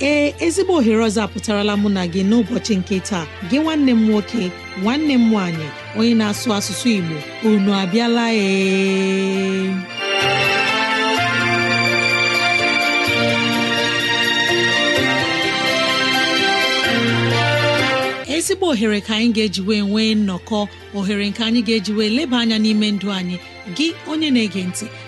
Ee ezigbo ohere ọzọ apụtarala mụ na gị n'ụbọchị nke taa. Gị nwanne m nwoke nwanne m nwaanyị onye na-asụ asụsụ Igbo unu abịala ee. Ezigbo ohere ka anyị ga-eji wee nwee nnọkọ ohere nke anyị ga-eji wee leba anya n'ime ndụ anyị. Gị onye na-ege ntị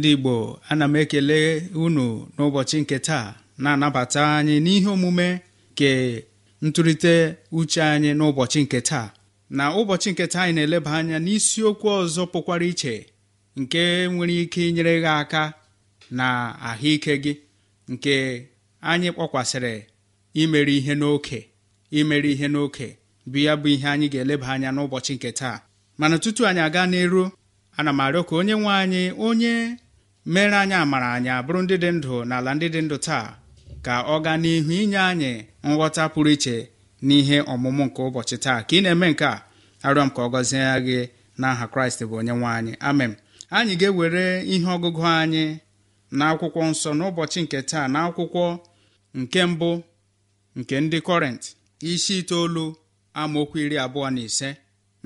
Ndị igbo ana m ekele unu n'ụbọchị nke taa na-anabata anyị n'ihe omume nke ntụrịte uche anyị n'ụbọchị nke taa. Na ụbọchị nke taa anyị na-eleba anya n'isiokwu ọzọ pụkwara iche nke nwere ike inyere gị aka na ahụike gị nke anyị kpọkwasịrị imere ihe n'oke imere ihe n'oke bụ ya bụ ihe anyị ga-eleba anya n'ụbọchị nke taa. Mana tutu anyị aga n'eru ana m arịọ ka onye nwe anyị onye mere anyị amara anyị abụrụ ndị dị ndụ n'ala ndị dị ndụ taa ka ọ gaa n'ihu inye anyị nghọta pụrụ iche n'ihe ọmụmụ nke ụbọchị taa. Ka ị na-eme nke a arịọ m ka ọ gọzie gị n'aha kraịst bụ onye nwe anyị. Amen. Anyị ga-ewere ihe ọgụgụ anyị na akwụkwọ nsọ n'ụbọchị nke taa na akwụkwọ nke mbụ nke ndị kọrent isi itoolu amaokwu iri abụọ na ise.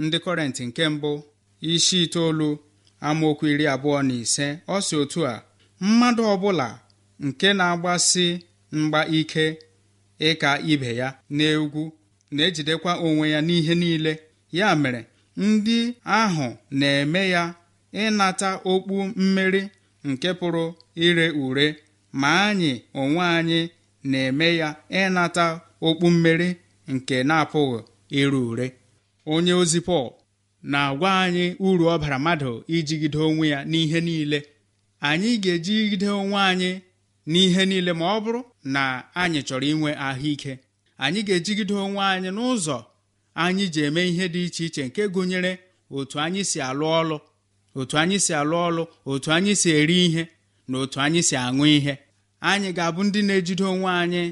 Ndị kọrent nke mbụ isi itoolu amaokwu iri abụọ na ise. Ọ si otu a mmadụ ọbụla nke na-agbasi mgba ike ịka ibe ya n'egwu na-ejidekwa onwe ya n'ihe niile. Ya mere ndị ahụ na-eme ya ịnata okpu mmeri nke pụrụ ire ure ma anyị onwe anyị na-eme ya ịnata okpu mmeri nke na-apụghị ire ure. Onye ozi Pọl na-agwa anyị uru ọ bara mmadụ ijigide onwe ya n'ihe niile. Anyị ga-ejigide onwe anyị n'ihe niile ma ọ bụrụ na anyị chọrọ inwe ahụike. Anyị ga-ejigide onwe anyị n'ụzọ anyị ji eme ihe dị iche iche nke gụnyere otu anyị si alụ ọlụ otu anyị si alụ ọlụ otu anyị si eri ihe na otu anyị si aṅụ ihe. Anyị ga-abụ ndị na-ejide onwe anyị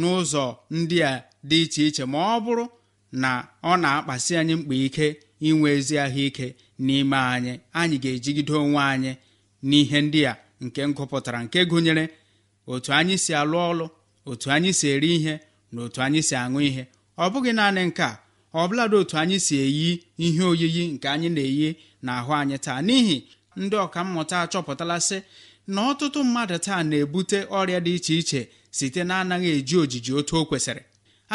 n'ụzọ ndị a dị iche iche ma ọ bụrụ na ọ na-akpasi anyị mkpa ike inwe ezi ahụike n'ime anyị. Anyị ga-ejigide onwe anyị n'ihe ndị a nke ngụpụtara nke gụnyere otu anyị si alụ ọlụ otu anyị si eri ihe na otu anyị si aṅụ ihe. Ọ bụghị naanị nke a ọbụladị otu anyị si eyi ihe oyiyi nke anyị na-eyi n'ahụ anyị taa. N'ihi ndị ọkammụta achọpụtala sị na ọtụtụ mmadụ taa na-ebute ọrịa dị iche iche site na anaghị eji ojiji otu o kwesịrị.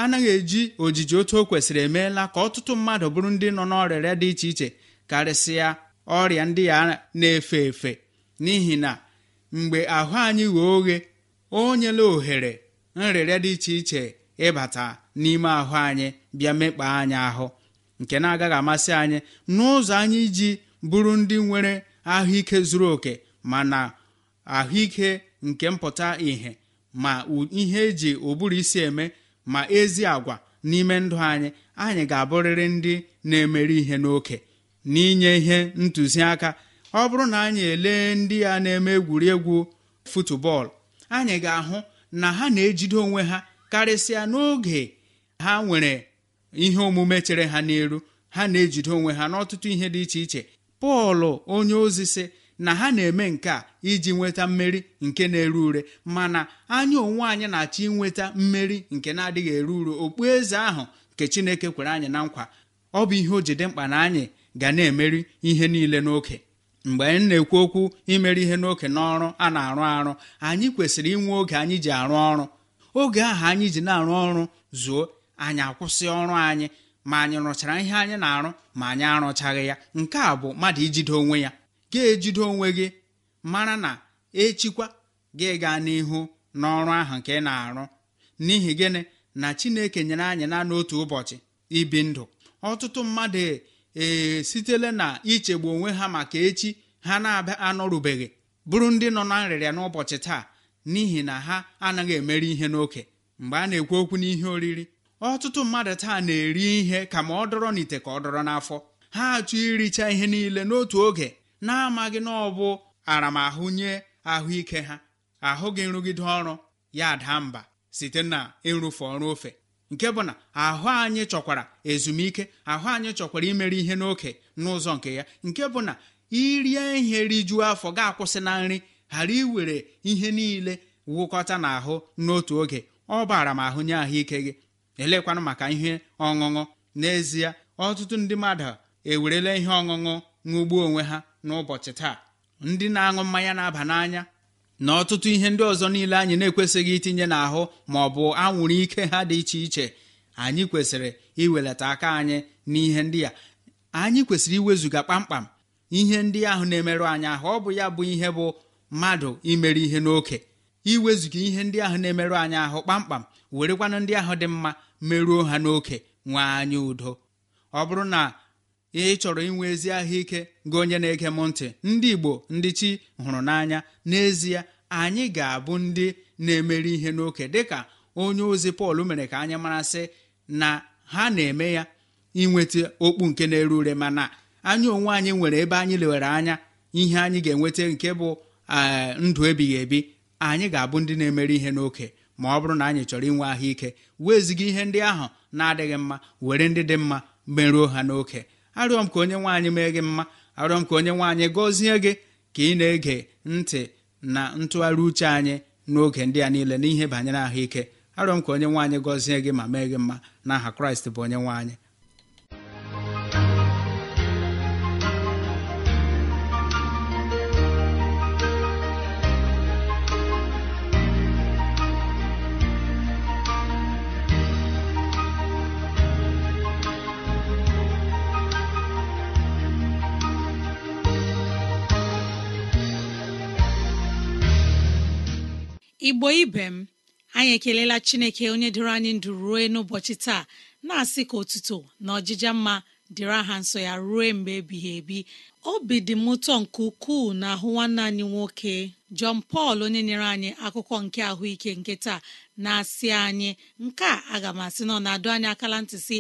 Anaghị eji ojiji otu o kwesịrị emeela ka ọtụtụ mmadụ bụrụ ndị nọ n'ọrịa dị iche iche karịsịa ọrịa ndị ya na-efe efe. N'ihi na mgbe ahụ anyị ghee oghe o nyela ohere nrịrịa dị iche iche ịbata n'ime ahụ anyị bịa mekpa anyị ahụ. Nke na-agaghị amasị anyị n'ụzọ anyị ji bụrụ ndị nwere ahụike zuru oke mana ahụike nke mpụta ìhè ma ihe eji ụbụrụ isi eme ma ezi agwa n'ime ndụ anyị anyị ga-abụrịrị ndị na-emeri ihe n'oke n'inye ihe ntụziaka. Ọ bụrụ na anyị elee ndị a na-eme egwuregwu futubọọlụ anyị ga-ahụ na ha na-ejide onwe ha karịsịa n'oge ha nwere ihe omume chere ha n'elu ha na-ejide onwe ha n'ọtụtụ ihe dị iche iche. Pọl onye ozi sị na ha na-eme nke a iji nweta mmeri nke na-ere ure. Mana anya onwe anyị na-achọ inweta mmeri nke na-adịghị ere ure. Okpueze ahụ nke chineke kwere anyị na nkwa ọ bụ ihe o ji dị mkpa na anyị ga na-emeri ihe niile n'oke. Mgbe anyị na-ekwu okwu imeri ihe n'oke n'ọrụ a na-arụ arụ anyị kwesịrị inwe oge anyị ji arụ ọrụ. Oge ahụ anyị ji na-arụ ọrụ zuo anyị akwụsị ọrụ anyị ma anyị rụchara ihe anyị na-arụ ma anyị arụchaghị ya. Nke a bụ mmadụ ijide onwe ya. Ga-ejide onwe gị mara na echikwa gị gaa n'ihu n'ọrụ ahụ nke ị na-arụ. N'ihi gịnị? Na chineke nyere anyị na n'otu ụbọchị ibi ndụ. Ọtụtụ mmadụ ee sitele na ichegbu onwe ha maka echi ha na-abịa anọrubeghị bụrụ ndị nọ na nrịrịa n'ụbọchị taa n'ihi na ha anaghị emeri ihe n'oke. Mgbe a na-ekwu okwu n'ihe oriri ọtụtụ mmadụ taa na-eri ihe ka ma ọ dọrọ n'ite ka ọ dọrọ n'afọ. Ha achọ iricha ihe niile n'otu oge na-amaghị na ọ bụ aramahụ nye ahụike ha. Ahụ gị nrụgide ọrụ ya daa mba site na ịrụfe ọrụ ofe. Nke bụ na ahụ anyị chọkwara ezumike ahụ anyị chọkwara imeri ihe n'oke n'ụzọ nke ya. Nke bụ na irie ihe rijuo afọ ga-akwụsị na nri ghara iwere ihe niile wụkọta n'ahụ n'otu oge. Ọ bara m nye ahụike gị. Elekwanụ maka ihe ọṅụṅụ. N'ezie ọtụtụ ndị mmadụ ewerela ihe ọṅụṅụ ṅụgbuo onwe ha. N'ụbọchị taa. Ndị na-aṅụ mmanya na-aba n'anya na ọtụtụ ihe ndị ọzọ niile anyị na-ekwesịghị itinye n'ahụ ma ọ bụ anwụrụ ike ha dị iche iche anyị kwesịrị iwelata aka anyị n'ihe ndị a. Anyị kwesịrị iwezuga kpamkpam ihe ndị ahụ na-emerụ anyị ahụ. Ọ bụ ya bụ ihe bụ mmadụ imere ihe n'oke. Iwezuga ihe ndị ahụ na-emerụ anyị ahụ kpamkpam werekwanụ ndị ahụ dị mma merụọ ha n'oke nwee anyị udo. Ọ bụrụ na ị chọrọ inwe ezi ahụike gị onye na-ege m ntị ndị igbo ndị chi hụrụ n'anya. N'ezie anyị ga-abụ ndị na-emeri ihe n'oke dịka onye ozi pọl mere ka anyị marasị na ha na-eme ya inweta okpu nke na-ere ure mana anyị onwe anyị nwere ebe anyị lewere anya ihe anyị ga-enweta nke bụ eh, ndụ ebighị ebi. Anyị ga-abụ ndị na-emeri ihe n'oke ma ọ bụrụ na anyị chọrọ inwe ahụike weziga ihe ndị ahụ na-adịghị mma were ndị dị mma merụọ ha n'oke. Arịọ m ka onye nwaanyị mee gị mma. Arịọ m ka onye nwaanyị gọzie gị ka ị na-ege ntị na ntụgharị uche anyị n'oge ndị a niile n'ihe banyere ahụike. Arịọ m ka onye nwaanyị gọzie gị ma mee gị mma. N'aha kraịst bụ onye nwaanyị. Igbo ibe m anyị ekelela chineke onye dịrị anyị ndụ ruo n'ụbọchị taa na-asị ka otuto na ọjịja mma dịrị aha nsọ ya ruo mgbe ebighị ebi. Obi dị m ụtọ nke ukwuu na ahụ nwanne anyị nwoke Jọn Pọl onye nyere anyị akụkọ nke ahụike nke taa na-asị anyị nke a aga m asị na na-adụ anyị akala ntị si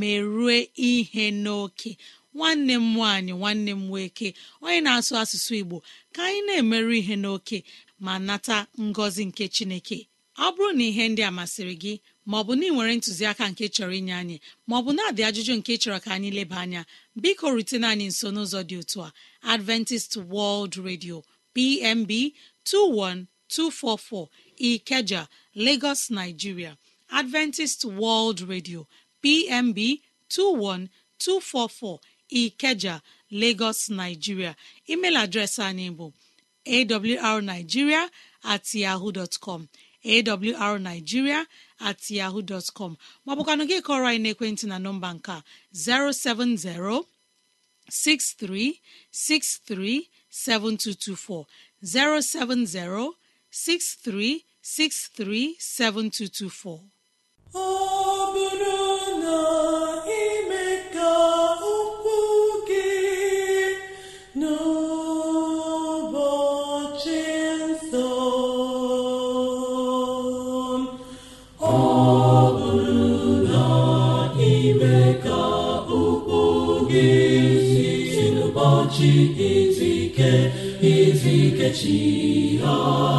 merue ihe n'oke. Nwanne m nwaanyị nwanne m nwoke onye na-asụ asụsụ Igbo ka anyị na-emerụ ihe n'oke ma nata ngọzi nke chineke. Ọ bụrụ na ihe ndị a masịrị gị maọbụ na ị nwere ntụziaka nke chọrọ inye anyị maọbụ na-adị ajụjụ nke chọrọ ka anyị leba anya biko rutene anyị nso n'ụzọ dị otu a. Adventist world radio pmb 21244 ikeja lagos nigeria. Adventist world radio pmb 21244 ekeja lagos nigeria. Email adreesị anyị bụ awrnigeria at yahoo dọtcom awrnigeria at yahoo dọtcom maọbụkwanụ gị kọrọ anyị n'ekwentị na nọmba nke 07063637224 07063637224 ọ bụrụ na ị ka chi ya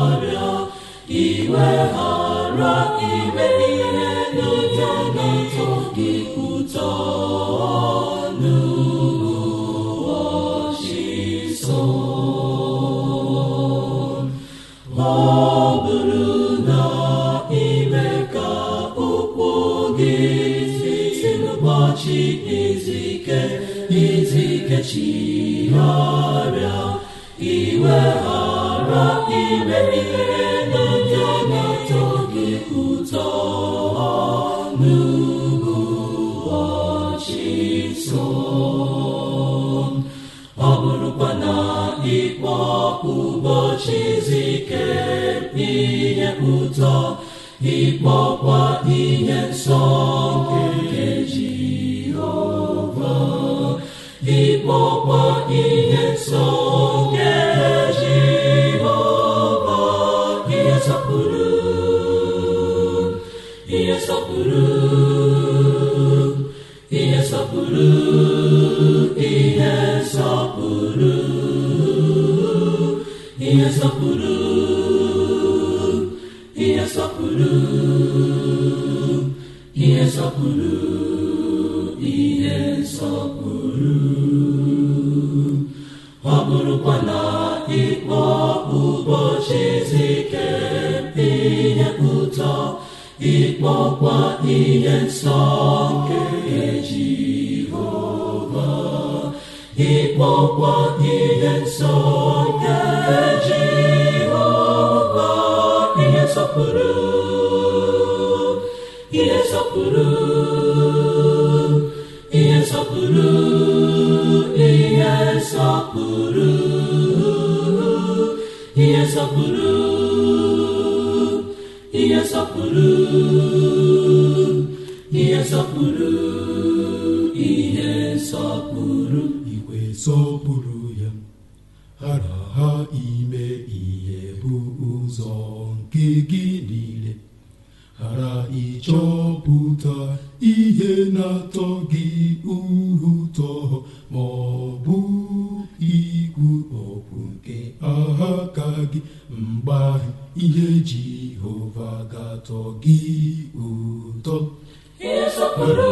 ikpọ ụbọchị izike ihe ụtọ ịkpọkwa ihe nsọ. ihe nsọ nke Jehova ịkpọkwa mgba ihe Jehova ga-atọ gị ụtọ. Ịsọpụrụ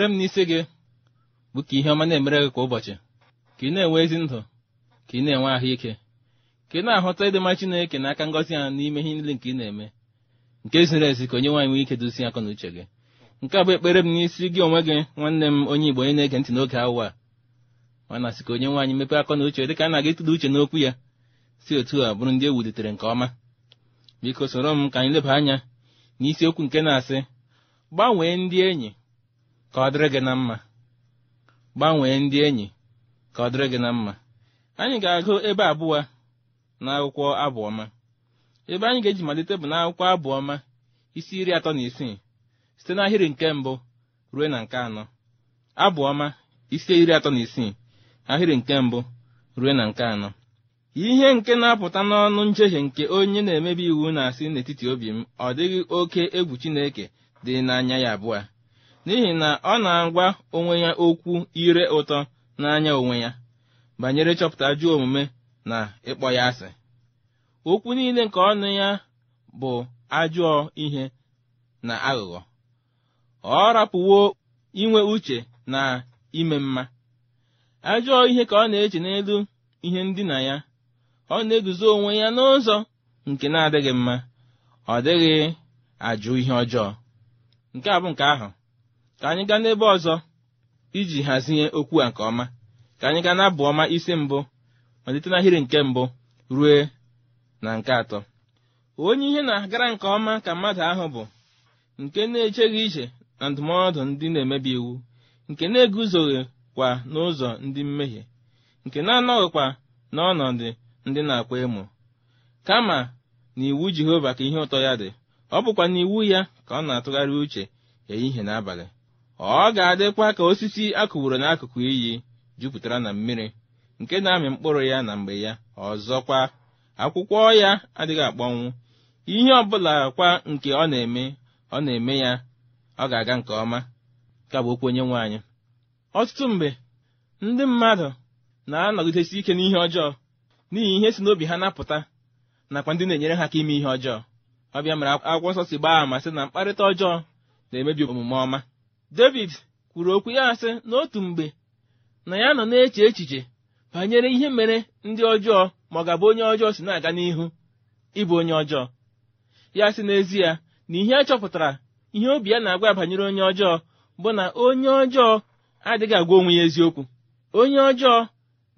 ekpere m n'isi gị bụ ka ihe ọma na-emere gị kwa ụbọchị. Ka ị na-enwe ezi ndụ ka ị na-enwe ahụike ka ị na-ahụta ịdịmma Chineke n'aka ngọzi ya n'ime ihe niile nke ị na-eme. Nke ziri ezi ka onye nwaanyị nwee ike dozie akọ na uche gị. Nke a bụ ekpere m n'isi gị onwe gị nwanne m onye Igbo onye na-ege ntị n'oge awa a. Mana sị ka onye nwaanyị mepee akọ na uche dị ka a na-aga ịtụda uche n'okwu ya si otu a bụrụ ndị e wulitere nke ọma. Biko soro m ka anyị leba anya n'isiokwu nke na-asị gbanwee ndị enyi. Ka ọ dịrị gị na mma gbanwee ndị enyi ka ọ dịrị gị na mma. Anyị ga-agụ ebe abụọ n'akwụkwọ abụọma. Ebe anyị ga-eji malite bụ n'akwụkwọ abụọma isi iri atọ na isii site n'ahịrị nke mbụ ruo na nke anọ. Abụọma isi iri atọ na isii ahịrị nke mbụ ruo na nke anọ. Ihe nke na-apụta n'ọnụ njehie nke onye na-emebi iwu na-asị n'etiti obi m ọ dịghị oke egwu Chineke dị n'anya ya abụọ. N'ihi na ọ na-agwa onwe ya okwu ire ụtọ n'anya onwe ya banyere chọpụta ajọ omume na ịkpọ ya asị. Okwu niile nke ọnụ ya bụ ajọ ihe na aghụghọ. Ọ rapụwo inwe uche na ime mma. Ajọ ihe ka ọ na-eche n'elu ihe ndina ya ọ na-eguzo onwe ya n'ụzọ nke na-adịghị mma. Ọ dịghị ajụ ihe ọjọọ. Nke a bụ nke ahụ. Ka anyị gaa n'ebe ọzọ iji hazie okwu a nke ọma. Ka anyị gaa n'abụ ọma isi mbụ malite n'ahịrị nke mbụ rue na nke atọ. Onye ihe na-agara nke ọma ka mmadụ ahụ bụ nke na-echeghị iche na ndụmọdụ ndị na-emebi iwu nke na-eguzoghị kwa n'ụzọ ndị mmehie nke na-anọghịkwa n'ọnọdụ ndị na-akwa emo. Kama na iwu Jehova ka ihe ụtọ ya dị ọ bụkwa n'iwu ya ka ọ na-atụgharị uche ehihie na abalị ọ ga-adịkwa ka osisi akụworo n'akụkụ iyi jupụtara na mmiri nke na-amị mkpụrụ ya na mgbe ya. Ọzọkwa akwụkwọ ya adịghị akpọnwụ. Ihe ọbụla kwa nke ọ na-eme ọ na-eme ya ọ ga-aga nke ọma. Ka bụ okwu onye nwe anyị. Ọtụtụ mgbe ndị mmadụ na-anọgidesi ike n'ihe ọjọọ n'ihi ihe si n'obi ha napụta nakwa ndị na-enyere ha aka ime ihe ọjọọ. Ọbịa mere akwụkwọ nsọ si gbaa ama sị na mkparịta ọjọọ na-emebi omume ọma. David kwuru okwu ya sị n'otu mgbe na ya nọ na-eche echiche banyere ihe mere ndị ọjọọ ma ọ ga-abụ onye ọjọọ si na-aga n'ihu ịbụ onye ọjọọ. Ya sị n'ezie na ihe a chọpụtara ihe obi ya na-agwa banyere onye ọjọọ bụ na onye ọjọọ adịghị agwa onwe ya eziokwu. Onye ọjọọ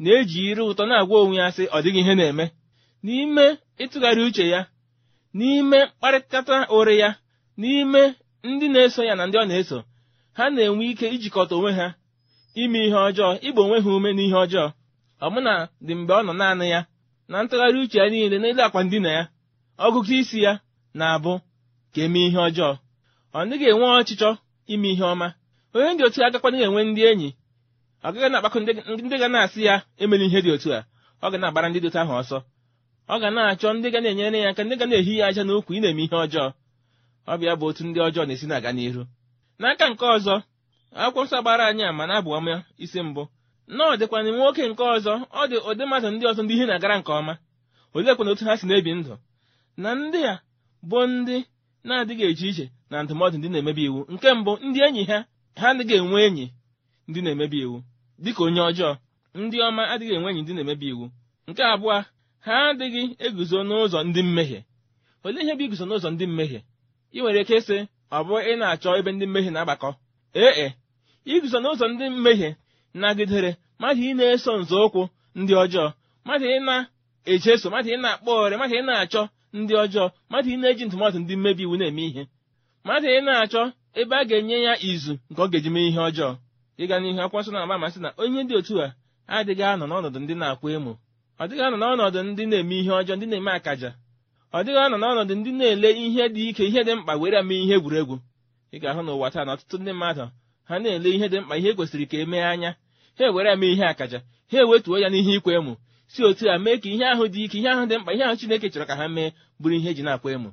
na-eji ire ụtọ na-agwa onwe ya sị ọ dịghị ihe na-eme. N'ime ịtụgharị uche ya n'ime mkparịkọta ụrị ya n'ime ndị na-eso ya na ndị ọ na-eso ha na-enwe ike ijikọta onwe ha ime ihe ọjọọ ịgba onwe ha ume n'ihe ọjọọ. Ọbụna dị mgbe ọ nọ naanị ya na ntụgharị uche ya niile n'elu akwa ndina ya ọgụgụ isi ya na-abụ ka eme ihe ọjọọ. Ọ dịghị enwe ọchịchọ ime ihe ọma. Onye dị otu agakwana enwe ndị enyi. Ọ gaghị na-akpakọ ndị ga na-asị ya emela ihe dị otu a. Ọ ga na-agbara ndị dị otu ahụ ọsọ. Ọ ga na-achọ ndị ga na-enyere ya aka ndị ga na-ehi ya aja n'ukwu ị na-eme ihe ọjọọ. Ọ bịa bụ otu ndị ọjọọ na-esi na-aga n'ihu. N'aka nke ọzọ akwụkwọ nsọ gbara anyị ama na abụ ọma isi mbụ. Na ọ dịkwana nwoke nke ọzọ ọ dị ụdị mmadụ ndị ọzọ ndị ihe na-agara nke ọma. Oleekwana otu ha si na-ebi ndụ? Na ndị a bụ ndị na-adịghị eche iche na ndụmọdụ ndị na-emebi iwu. Nke mbụ ndị enyi ha ha adịghị enwe enyi ndị na-emebi iwu. Dịka onye ọjọọ ndị ọma adịghị enwe enyi ndị na-emebi iwu. Nke abụọ ha adịghị eguzo n'ụzọ ndị mmehie. Olee ihe bụ iguzo n'ụzọ ndị mmehie? Ị nwere ike ịsị ọ bụ ị na-achọ ebe ndị mmehie na-agbakọ? Ee e. Iguzo n'ụzọ ndị mmehie nagidere mmadụ ị na-eso nzọụkwụ ndị ọjọọ mmadụ ị na-echeso mmadụ ị na-akpọ ọrịa mmadụ ị na-achọ ndị ọjọọ mmadụ ị na-eji ntụmatụ ndị mmebi iwu na-eme ihe. Mmadụ ị na-achọ ebe a ga-enye ya izu nke ọ ga-eji mee ihe ọjọọ. Ịga n'ihu akwụkwọ nsọ na-agba amasị na onye dị otu a adịghị anọ n'ọnọdụ ndị na-akwa emo. Ọ dịghị anọ n'ọnọdụ ndị na-eme ihe ọjọọ ndị na-eme akaja. Ọ dịghị anọ n'ọnọdụ ndị na-ele ihe dị ike ihe dị mkpa were mee ihe egwuregwu. Ị ga-ahụ n'ụwa taa na ọtụtụ ndị mmadụ ha na-ele ihe dị mkpa ihe kwesịrị ka emee anya. Ha ewere eme ihe akaja ha ewetuo ya n'ihe ikwa emo. Si otu a mee ka ihe ahụ dị ike ihe ahụ dị mkpa ihe ahụ Chineke chọrọ ka ha mee bụrụ ihe eji na-akwa emo.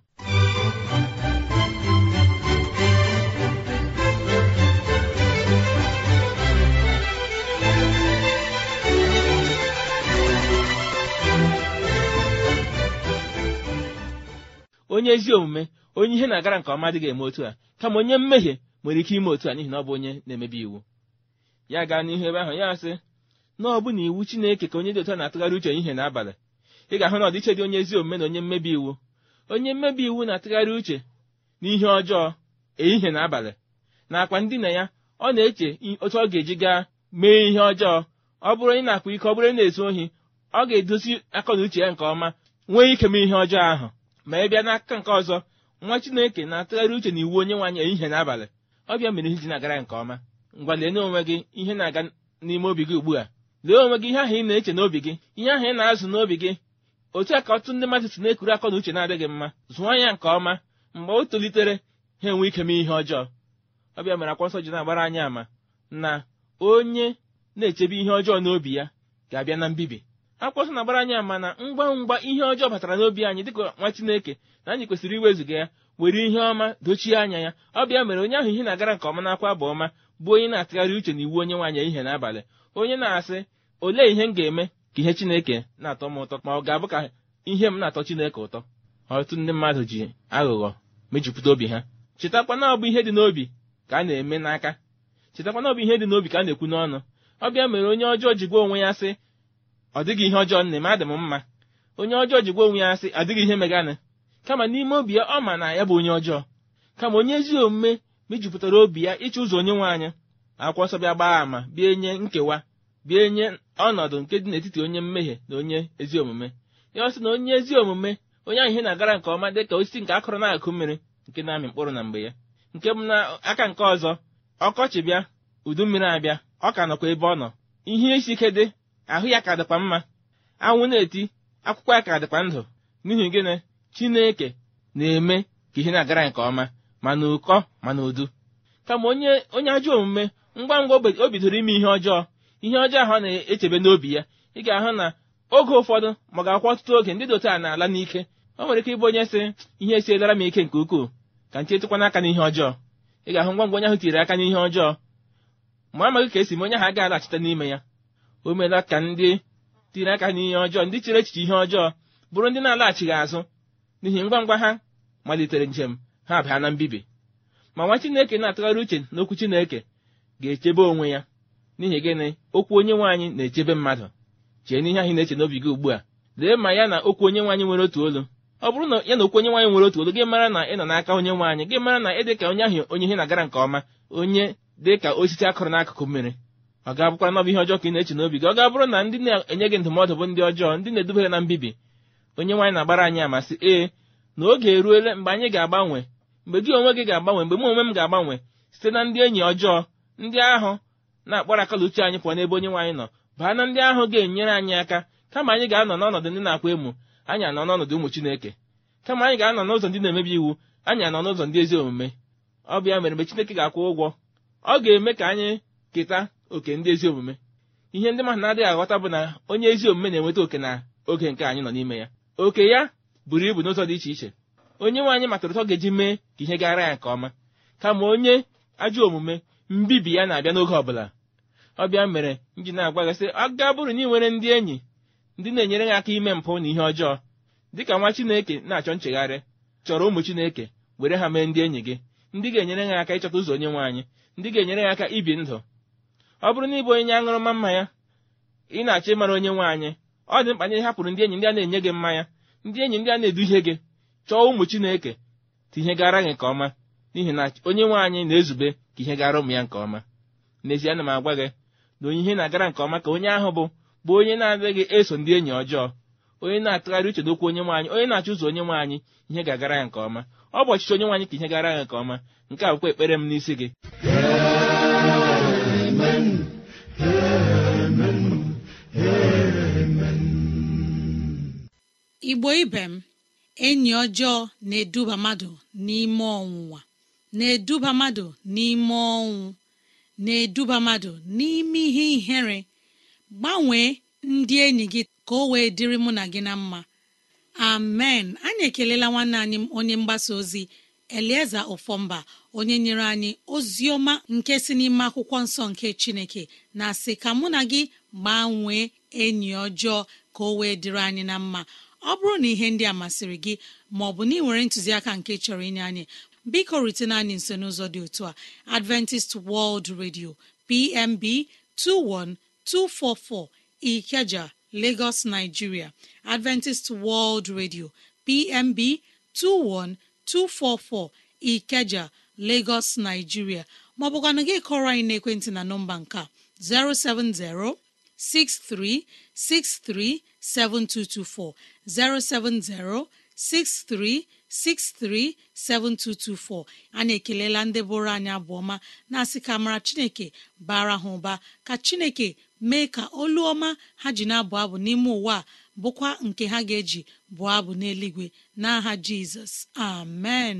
Onye ezi omume onye ihe na-agara nke ọma adịghị eme otu a. Kama onye mmehie nwere ike ime otu a n'ihi na ọ bụ onye na-emebi iwu. Ya gaa n'ihu ebe ahụ ya sị na ọ bụ na iwu Chineke ka onye dị otu a na-atụgharị uche ihe n'abalị. Ị ga-ahụ na ọdịiche dị onye ezi omume na onye mmebi iwu. Onye mmebi iwu na-atụgharị uche n'ihe ọjọọ ehihie na abalị nakwa ndina ya ọ na-eche otu ọ ga-eji gaa mee ihe ọjọọ. Ọ bụrụ onye na-akwa ike ọ bụrụ na-ezu ohi ọ ga-edozi akọ na uche ya nke ọma nwee ike mee ihe ọjọọ ahụ. Ma ị bịa n'aka nke ọzọ nwa Chineke na-atụgharị uche na iwu onye nwaanyị ehihie na abalị ọ bịa mere ihe ji na-agara nke ọma. Ngwa lee n'onwe gị ihe na-aga n'ime obi gị ugbu a. Lee onwe gị ihe ahụ ị na-eche n'obi gị ihe ahụ ị na-azụ n'obi gị. Otu a ka ọtụtụ ndị mmadụ si na-ekuru akọ na uche na-adịghị mma. Zụọ ya nke ọma. Mgbe o tolitere ha enwe ike mee ihe ọjọọ. Ọ bịa mere akwụkwọ nsọ ji na-agbara anyị ama na onye na-echebe ihe ọjọọ n'obi ya ga-abịa na mbibi. Akwụkwọ na-agbara anyị ama na ngwa ngwa ihe ọjọọ batara n'obi anyị dịka nwa Chineke na anyị kwesịrị iwezuga ya were ihe ọma dochie anya ya. Ọ bịa mere onye ahụ ihe na-agara nke ọma n'akwa bụ ọma bụ onye na-atụgharị uche na iwu onye nwaanyị ihe n'abalị. Onye na-asị olee ihe m ga-eme ka ihe Chineke na-atọ m ụtọ? Ma ọ ga-abụ ka ihe m na-atọ Chineke ụtọ. Ọtụtụ ndị mmadụ ji aghụghọ mejupụta obi ha. Chetakwa na ọ ihe dị n'obi ka a na-eme n'aka. Chetakwa na ọ ihe dị n'obi ka a na-ekwu n'ọnụ. Ọ bịa mere onye ọjọọ ji gwa onwe ya sị ọ dịghị ihe ọjọọ na-eme adị m mma. Onye ọjọọ ji gwa onwe ya sị adịghị ihe meganị kama n'ime obi ya ọ ma na ya bụ onye ọjọọ. Kama onye ezi omume mejupụtara obi ya ịchụ ụzọ onye nwe anyị. Akwụkwọ nsọ bịa gbaa àmà bịa nye nkewa bịa nye ọnọdụ nke dị n'etiti onye mmehie na onye ezi omume. Ya ọ sị na onye ezi omume onye ahụ ihe na-agara nke ọma dị ka osisi nke akụrụ na-akụ mmiri nke na-amị mkpụrụ na mgbe ya. Nke bụ na aka nke ọzọ ọkọchị bịa udu mmiri abịa ọ ka nọkwa ebe ọ nọ. Ihe isi ike dị ahụ ya ka dịkwa mma. Anwụ na-eti akwụkwọ ya ka dịkwa ndụ. N'ihi gịnị? Chineke na-eme ka ihe na-agara nke ọma ma na ụkọ ma na udu kama onye onye ajọ omume ngwa ngwa o bidoro ime ihe ọjọọ. Ihe ọjọọ ahụ na-echebe n'obi ya. Ị ga-ahụ na oge ụfọdụ ma ọ ga-akwa ọtụtụ oge ndị dị otu a na-ala n'ike. O nwere ike ịbụ onye sị ihe esiedara m ike nke ukwuu. Ka nche etụkwana aka n'ihe ọjọọ. Ị ga-ahụ ngwa ngwa onye ahụ tinyere aka n'ihe ọjọọ. Ma amaghị ka esi m onye ahụ agaghị alaghachite n'ime ya. O meela ka ndị tiri aka n'ihe ọjọọ ndị chere echiche ihe ọjọọ bụrụ ndị na-alaghachighị azụ. N'ihi ngwa ngwa ha malitere njem ha baa na mbibi. Ma nwa Chineke na-atụgharị uche n'okwu Chineke ga-echebe onwe ya. N'ihi gịnị? Okwu onye nwaanyị na-echebe mmadụ. Chee n'ihe ahụ na-eche n'obi gị ugbu a. Lee ma ya na okwu onye nwaanyị nwere otu olu. Ọ bụrụ na ya na okwu onye nwaanyị nwere otu olu gị mara na ị nọ n'aka onye nwaanyị gị mara na ị dị ka onye ahụ onye ihe na-agara nke ọma onye dị ka osisi akụrụ n'akụkụ mmiri. Ọ ga-abụkwara na ihe ọjọọ ka ị na-eche n'obi gị. Ọ ga-abụrụ na ndị na-enye gị ndụmọdụ bụ ndị ọjọọ ndị na-edubere na mbibi. Onye nwaanyị na-agbara anyị amasị ee na oge eruole mgbe anyị ga-agbanwe mgbe gị onwe gị ga-agbanwe mgbe mụ onwe m ga-agbanwe site na ndị enyi ọjọọ ndị ahụ na-akpọrọ akala uche anyị pụọ n'ebe onye nwaanyị nọ. Baa na ndị ahụ ga-enyere anyị aka kama anyị ga-anọ n'ọnọdụ ndị na-akwa emu anyị anọ n'ọnọdụ ụmụ Chineke. Kama anyị ga-anọ n'ụzọ ndị na-emebi iwu anyị anọ n'ụzọ ndị ezi omume. Ọ bụ mere mgbe Chineke ga-akwụ ụgwọ ọ ga-eme ka anyị keta oke ndị ezi omume. Ihe ndị mmadụ na-adịghị aghọta bụ na onye ezi omume na-enweta oke na oge nke anyị nọ n'ime ya. Oke ya buru ibu n'ụzọ dị iche iche. Onye nwe anyị matara ụtọ ga-eji mee ka ihe gara ya nke ọma. Kama onye ajọ omume mbibi ya na-abịa n'oge ọbụla. Ọ bịa mere nji na-agwa gị sị ọ ga bụrụ na ị nwere ndị enyi ndị na-enyere gị aka ime mpụ na ihe ọjọọ dịka nwa Chineke na-achọ nchegharị chọrọ ụmụ Chineke were ha mee ndị enyi gị. Ndị ga-enyere gị aka ịchọta ụzọ onye nwe anyị. Ndị ga-enyere gị aka ibi ndụ. Ọ bụrụ na ịbụ onye aṅụrụma mmanya ị na-achọ ịmara onye nwe anyị. Ọ dị mkpa na ị hapụrụ ndị enyi ndị a na-enye gị mmanya ndị enyi ndị a na-eduhie gị chọọ ụmụ chineke ka ihe gara gị nke ọma. N'ihi na onye nwe anyị na-ezube ka ihe gara ụmụ ya nke ọma. N'ezie ana m agwa gị na onye ihe na-agara nke ọma ka onye ahụ bụ bụ onye na-adịghị eso ndị enyi ọjọọ. Onye na-atụgharị uche n'okwu onye nwaanyị onye na-achụ ụzọ onye nwaanyị ihe ga-agara ya nke ọma. Ọ bụ ọchịchị onye nwaanyị ka ihe gara ya nke ọma. Nke a bụkwa ekpere m n'isi gị. Igbo ibe m enyi ọjọọ na-eduba mmadụ n'ime ọnwụnwa na-eduba mmadụ n'ime ọnwụ na-eduba mmadụ n'ime ihe ihere. Gbanwee ndị enyi gị ka o wee dịrị mụ na gị na mma. Amen. Anyị ekelela nwanne anyị onye mgbasa ozi elieza ofọmba onye nyere anyị ozi ọma nke si n'ime akwụkwọ nsọ nke chineke na sị ka mụ na gị gbanwee enyi ọjọọ ka o wee dịrị anyị na mma. Ọ bụrụ na ihe ndị a masịrị gị ma ọ bụ na ị nwere ntụziaka nke chọrọ inye anyị biko rutene anyị nso n'ụzọ dị otu a. Adventist world radio pmb 21244 ikeja lagos nigeria. Adventist world radio pmb 21244 ikeja lagos nigeria. Maọbụkwanụ gị kọrọ anyị n'ekwentị na nọmba nke 070 6363 7224 070 6363 7224 a na-ekelela ndị bụrụ anyị abụọma na-asị ka mara chineke bara ha ụba ka chineke mee ka olu ọma ha ji na-abụ abụ n'ime ụwa a bụkwa nke ha ga-eji bụọ abụ n'eluigwe. N'aha jizọs amen.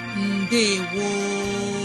mbe woo